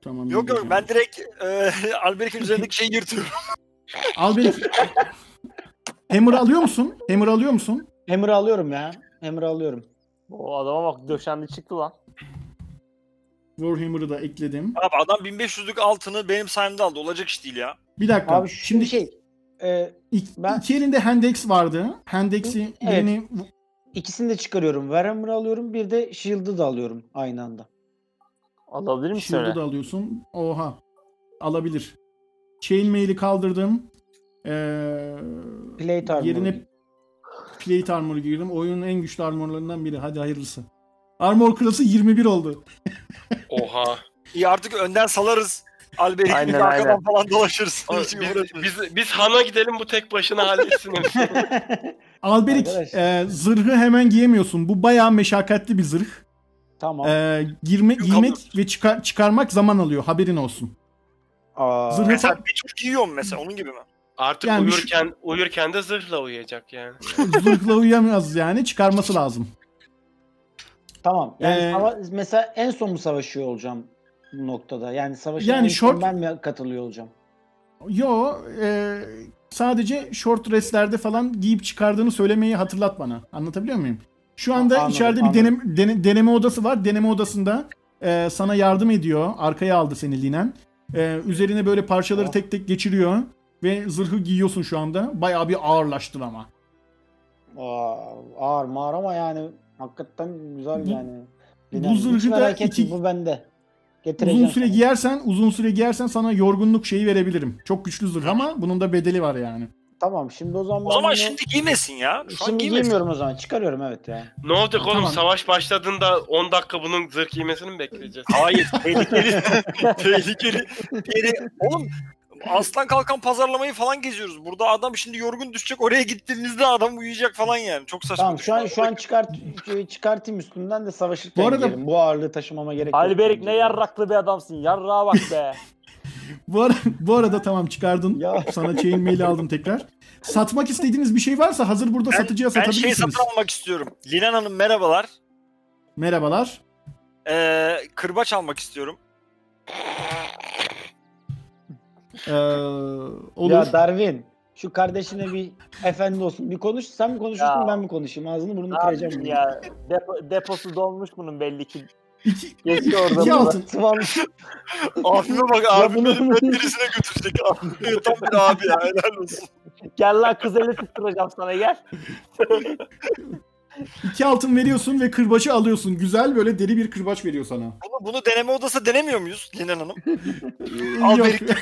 Tamam. Yok yok ben direkt e, [laughs] Alberik'in üzerindeki şeyi yırtıyorum. Al beni. [laughs] Hammer alıyor musun? Hammer alıyor musun? Hammer'ı alıyorum ya. Hammer'ı alıyorum. O adama bak döşendi çıktı lan. Warhammer'ı da ekledim. Abi adam 1500'lük altını benim sayemde aldı. Olacak iş değil ya. Bir dakika. Abi şimdi şey e, İk, ben- iki elinde Handex vardı. Handex'i Evet. birini ikisini de çıkarıyorum. Warhammer'ı alıyorum. Bir de Shield'ı da alıyorum aynı anda. Alabilir misin Shield'ı da alıyorsun. Oha. Alabilir. Chainmail'i kaldırdım. Ee, Plate armor. yerine plate armor girdim. Oyunun en güçlü armorlarından biri. Hadi hayırlısı. Armor klası 21 oldu. [laughs] Oha. İyi artık önden salarız. Alberik'in Aynen, arkadan aynen. falan dolaşırız. O- biz, biz, biz Han'a gidelim bu tek başına halletsin. [laughs] Alberik e, zırhı hemen giyemiyorsun. Bu bayağı meşakkatli bir zırh. tamam. E, girme, Yok, giymek ve çıkar, çıkarmak zaman alıyor. Haberin olsun. Aa, zırhı- Mesela bir çocuk giyiyor mu mesela onun gibi mi? Artık Yani şu- uyurken uyurken de zırhla uyuyacak yani. [laughs] Zırhla uyuyamaz yani. Çıkarması lazım. tamam. Yani Ee, sava- mesela en son mu savaşıyor olacağım bu noktada? Yani savaşa Yani en son short- ben mi katılıyor olacağım? Yo e, sadece short restlerde falan giyip çıkardığını söylemeyi hatırlat bana. Anlatabiliyor muyum? Şu anda Anladım, içeride bir anladım. denem- dene- deneme odası var. Deneme odasında e, sana yardım ediyor. Arkaya aldı seni Linen. E, üzerine böyle parçaları Oh. tek tek geçiriyor. Ve zırhı giyiyorsun şu anda. Bayağı bir ağırlaştın ama. Aa, ağır mağar ama yani hakikaten güzel Bu- yani. bu Bilmem, hiç zırhı da merak etme iki- bu bende. Getireceğim Uzun süre sana. giyersen, uzun süre giyersen sana yorgunluk şeyi verebilirim. Çok güçlü zırh ama bunun da bedeli var yani. Tamam şimdi o zaman O ben zaman bunu- şimdi giymesin ya. Şu an şimdi giymesin. giymiyorum o zaman. Çıkarıyorum evet ya. Ne olacak oğlum Tamam. savaş başladığında 10 dakika bunun zırh giymesini mi bekleyeceğiz? Hayır tehlikeli. [laughs] tehlikeli. Tehlikeli. Oğlum aslan kalkan pazarlamayı falan geziyoruz. Burada adam şimdi yorgun düşecek. Oraya gittiğimizde adam uyuyacak falan yani. Çok saçma. Tamam şu an düşün. şu an çıkart çıkartayım üstümden de savaşırken Bu arada-. Bu ağırlığı taşımama gerek yok. Alberik ne yarraklı bir adamsın. Yarrağa bak be. [laughs] Bu, ara, bu arada tamam çıkardın. Ya. Sana chain mail'i aldım tekrar. Satmak istediğiniz bir şey varsa hazır burada Ben, satıcıya ben şey satabilirsiniz. satın almak istiyorum. Linen Hanım merhabalar. Merhabalar. Ee, kırbaç almak istiyorum. Ee, olur. Ya Darwin şu kardeşine bir efendi olsun. Bir konuş. Sen mi konuşuyorsun Ya. ben mi konuşayım? Ağzını burnunu Ne kıracağım. yapayım ya. Depo, deposu dolmuş bunun belli ki. İki, Geçti orada. iki altın. Sıvanmış. Abime bak Ya abi bunu- beni metrisine götürecek abi. Tam bir abi ya helal olsun. Gel lan kız eli tutturacağım sana gel. [laughs] iki altın veriyorsun ve kırbaçı alıyorsun. Güzel böyle deri bir kırbaç veriyor sana. Bunu, bunu deneme odası denemiyor muyuz Linen Hanım? [laughs] Al Yok. beni.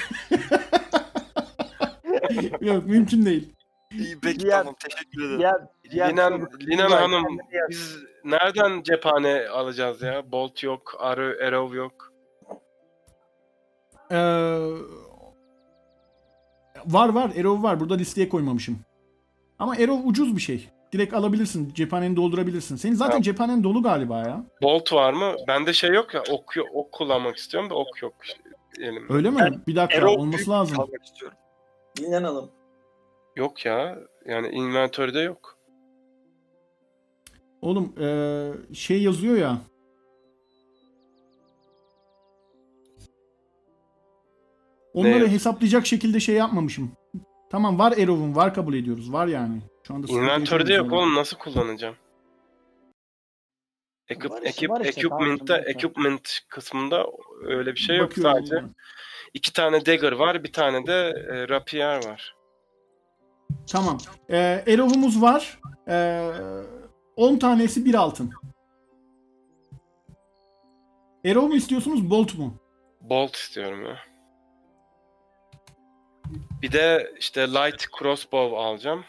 [laughs] Yok mümkün değil. İyi peki Diğer- tamam teşekkür ederim. Diğer, diğer Linen, çocuk- Linen Hanım kendini yak. biz nereden cephane alacağız ya? Bolt yok, arrow, arrow yok. Ee, var var. Arrow var. Burada listeye koymamışım. Ama Arrow ucuz bir şey. Direkt alabilirsin. Cephaneni doldurabilirsin. Senin zaten Tamam. cephanen dolu galiba ya. Bolt var mı? Bende şey yok ya. Ok, ok kullanmak istiyorum da ok yok elimde. Öyle mi? Bir dakika olması lazım. kalmak istiyorum. Hanım. Yok ya. Yani inventörde yok. Oğlum ee, şey yazıyor ya. Onları Ne? hesaplayacak şekilde şey yapmamışım. Tamam var Arrow'un var kabul ediyoruz. Var yani. Şu anda Inventörde yok yani. oğlum nasıl kullanacağım? Ekip, Var işte, ekip, var işte, equipment'ta, equipment kısmında öyle bir şey yok Bakıyorum sadece. buna. İki tane dagger var, bir tane de e, rapier var. Tamam. Ee, Arrow'umuz var. Ee, 10 tanesi bir altın. Arrow mu istiyorsunuz, Bolt mu? Bolt istiyorum ya. Bir de işte light crossbow alacağım.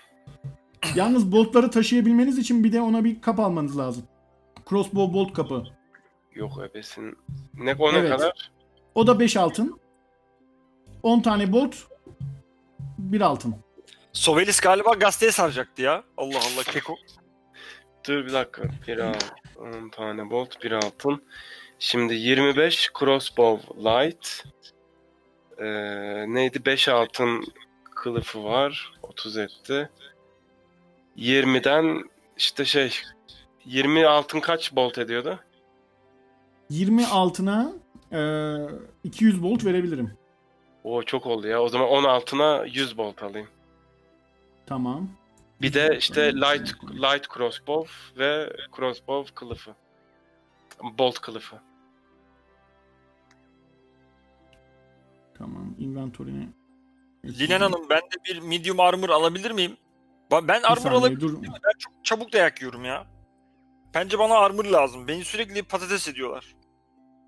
Yalnız boltları taşıyabilmeniz için bir de ona bir kap almanız lazım. Crossbow bolt kapı. Yok ebesin. Ne o ne Evet. kadar? O da 5 altın. 10 tane bolt, 1 altın. Sovelis galiba gazeteye saracaktı ya. Allah Allah keko. Dur bir dakika. Bir altın. 10 tane bolt, bir altın. Şimdi 25 crossbow light. Ee, neydi? 5 altın kılıfı var. 30 etti. 20'den işte şey 20 altın kaç bolt ediyordu? 20 altına e, 200 volt verebilirim. O çok oldu ya. O zaman 10 altına 100 bolt alayım. Tamam. Bir de işte light light crossbow ve crossbow kılıfı. Bolt kılıfı. Tamam. Inventory'ne Linen Hanım ben de bir medium armor alabilir miyim? Ben Bir armor saniye, alabilir dur. miyim? Ben çok çabuk dayak yiyorum ya. Bence bana armor lazım. Beni sürekli patates ediyorlar.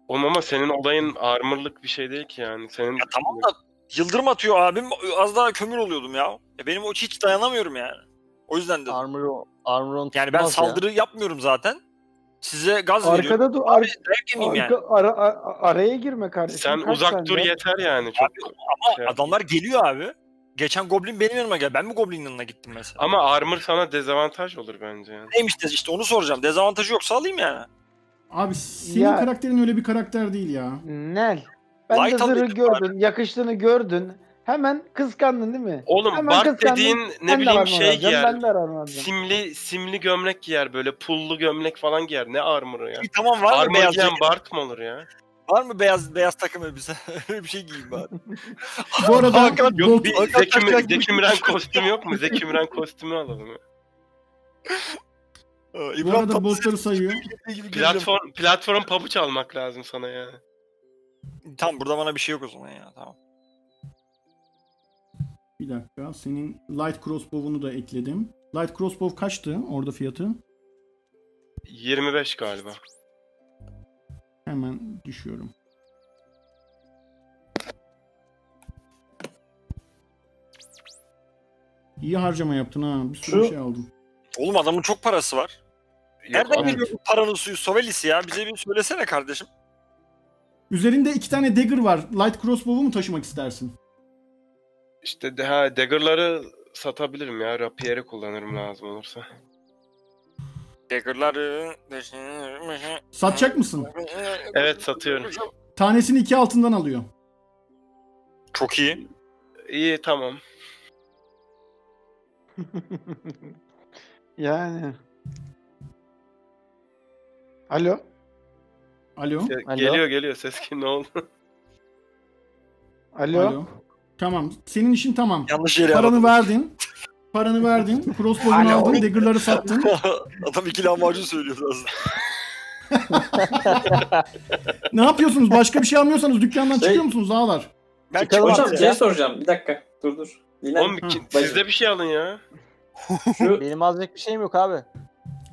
Oğlum ama senin olayın armorlık bir şey değil ki yani. Senin Ya tamam da yıldırım atıyor abim. Az daha kömür oluyordum ya. ya benim o hiç dayanamıyorum yani. O yüzden de. Armor, Armoron Yani ben tutmaz ya. saldırı yapmıyorum zaten. Size gaz veriyorum. Arkada dur. Abi dayak yemeyeyim yani. arka- ara- a- araya girme kardeşim. sen Kaç uzak sen dur de? yeter yani. Çok Ama şey- adamlar geliyor abi. Geçen Goblin benim yanıma geldi. Ben mi Goblin'in yanına gittim mesela? Ama armor sana dezavantaj olur bence yani. Neymiş de işte onu soracağım. Dezavantajı yoksa alayım yani. Abi senin Ya- karakterin öyle bir karakter değil ya. Nel. Ben Light de zırhı alıyordum gördün, yakıştığını gördün. Hemen kıskandın değil mi? Oğlum Hemen Bart kıskandın. dediğin Ben ne de bileyim şey alacağım, giyer. Ben de armor. Simli simli gömlek giyer böyle pullu gömlek falan giyer. Ne armor'ı ya? İyi, tamam var mı Armor beyaz giyen? Bart mı olur ya? Var mı beyaz beyaz takım elbise? [laughs] Öyle bir şey giyeyim bari. [laughs] Bu arada Hakan, Yok bir Hakan Zeki, Zeki Müren kostümü yok mu? Zeki Müren kostümü alalım. ya. Aa, bu İbrahim arada boltları sayıyor. Platform platform pabuç almak lazım sana ya. Tamam burada bana bir şey yok o zaman ya tamam. Bir dakika. Senin light crossbow'unu da ekledim. Light crossbow kaçtı orada fiyatı? 25 galiba. Hemen düşüyorum. İyi harcama yaptın ha. Bir sürü Şu- şey aldım. Oğlum adamın çok parası var. Nereden ama- geliyor bu paranın suyu Sovelis'i ya? Bize bir söylesene kardeşim. Üzerinde iki tane dagger var. Light crossbow'u mu taşımak istersin? İşte de, ha, dagger'ları satabilirim ya. Rapier'i kullanırım lazım olursa. Dagger'ları... Satacak mısın? Evet satıyorum. Tanesini iki altından alıyor. Çok iyi. İyi tamam. [laughs] yani. Alo. Alo. Alo. Geliyor geliyor ses ki ne oldu? Alo. Alo. Tamam. Senin işin tamam. Yanlış yere Paranı aradım. verdin. Paranı verdin. Crossbow'unu Alo. aldın. Dagger'ları sattın. [laughs] Adam iki lahmacun söylüyordu aslında. [laughs] Ne yapıyorsunuz? Başka bir şey almıyorsanız dükkandan Şey- çıkıyor musunuz ağalar? Ben Çıkalım çıkacağım Hocam bir ya. şey soracağım. Bir dakika. Dur dur. Linen, Oğlum ki- siz de bir şey alın ya. şu, Benim alacak bir şeyim yok abi.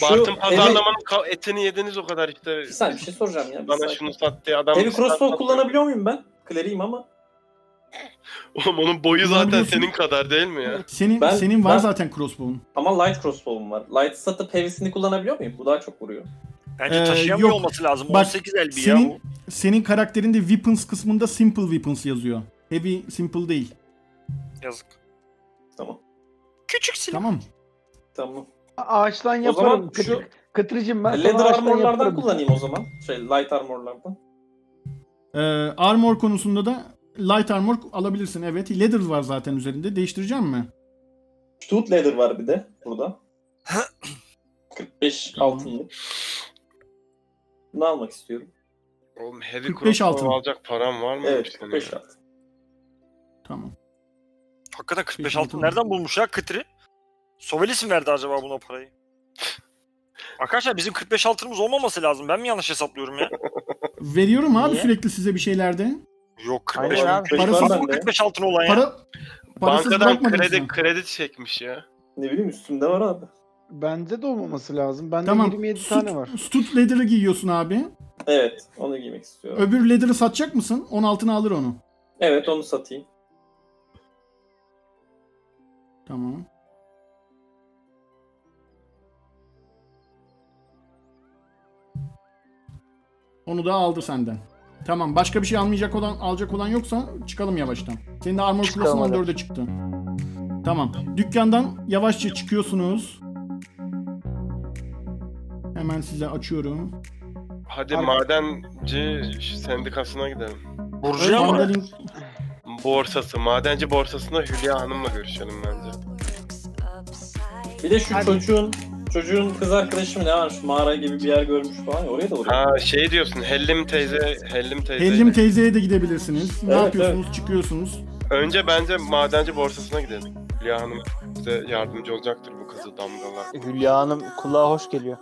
Bartın evi- pazarlamanın ka- etini yediniz o kadar işte. bir saniye bir şey soracağım ya. Bir Bana saniye. şunu sat diye adam. Heavy crossbow kullanabiliyor muyum ben? Kleriyim ama. Oğlum onun boyu zaten Kullanabiliyorsun. senin kadar değil mi ya? Senin Ben- senin var ben- zaten crossbow'un. Ama light crossbow'um var. Light satıp heavy'sini kullanabiliyor muyum? Bu daha çok vuruyor. Bence Ee, taşıyamıyor yok. olması lazım. Bak, 18 el bir ya. Senin bu. senin karakterinde weapons kısmında simple weapons yazıyor. Heavy simple değil. Yazık. Tamam. Küçük silah. Tamam. Tamam. A- Ağaçtan O yaparım. zaman Kıtır, şu Kıtırcım ben sana leather ağaçtan armorlardan yaparım. kullanayım o zaman. Şey light armorlardan. Ee, armor konusunda da light armor alabilirsin. Evet. Leather var zaten üzerinde. Değiştireceğim mi? Tooth leather var bir de burada. 45 Tamam. altınlık. Bunu almak istiyorum. Oğlum heavy 45 crossbow altın. alacak param var mı? Evet senin 45 ya? altın. Tamam. Hakikaten 45 Peki, altın nereden bulmuş ya Kıtri? Sovelis mi verdi acaba buna parayı? Arkadaşlar bizim 45 altınımız olmaması lazım. Ben mi yanlış hesaplıyorum ya? Veriyorum abi Niye? sürekli size bir şeylerde. Yok 45 Aynen altın. abi. 45 Parasız- var Var mı bende. 45 altın olan ya? Para parasız Bankadan kredi sen. kredi çekmiş ya. Ne bileyim üstümde var abi. Bende de olmaması lazım. Bende Tamam. 27 Stud- tane var. Stud leather'ı giyiyorsun abi. Evet onu giymek istiyorum. Öbür leather'ı satacak mısın? 16'ına alır onu. Evet onu satayım. Tamam. Onu da aldı senden. Tamam. Başka bir şey almayacak olan alacak olan yoksa çıkalım yavaştan. Senin de armor class'ın hadi. 14'e çıktı. Tamam. Dükkandan yavaşça çıkıyorsunuz. Hemen size açıyorum. Hadi Abi- madenci sendikasına gidelim. Burcu'ya mı? Mandalin- Borsası, madenci borsasında Hülya Hanım'la görüşelim bence. Bir de şu Hadi. çocuğun çocuğun kız arkadaşı mı ne var? Şu mağara gibi bir yer görmüş falan ya oraya da uğrayalım. Ha şey diyorsun, Hellim teyze, Hellim teyze. Hellim teyzeye de gidebilirsiniz. Ne Evet, yapıyorsunuz? Çıkıyorsunuz. Önce bence madenci borsasına gidelim. Hülya Hanım bize yardımcı olacaktır bu kızıl damgalar. Hülya Hanım kulağa hoş geliyor.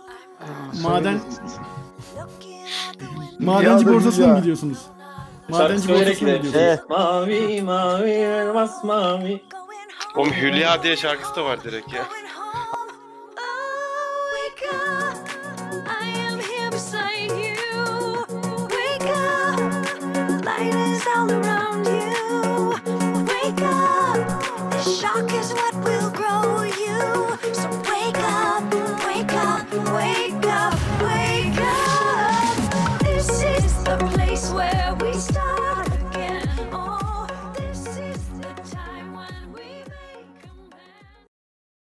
Maden madenci da borsasına mı gidiyorsunuz? Şarkı Madenci söyleyerek borsasına mı gidelim. gidiyorsunuz? Evet. Mavi mavi elmas mavi. Oğlum Hülya diye şarkısı da var direkt ya.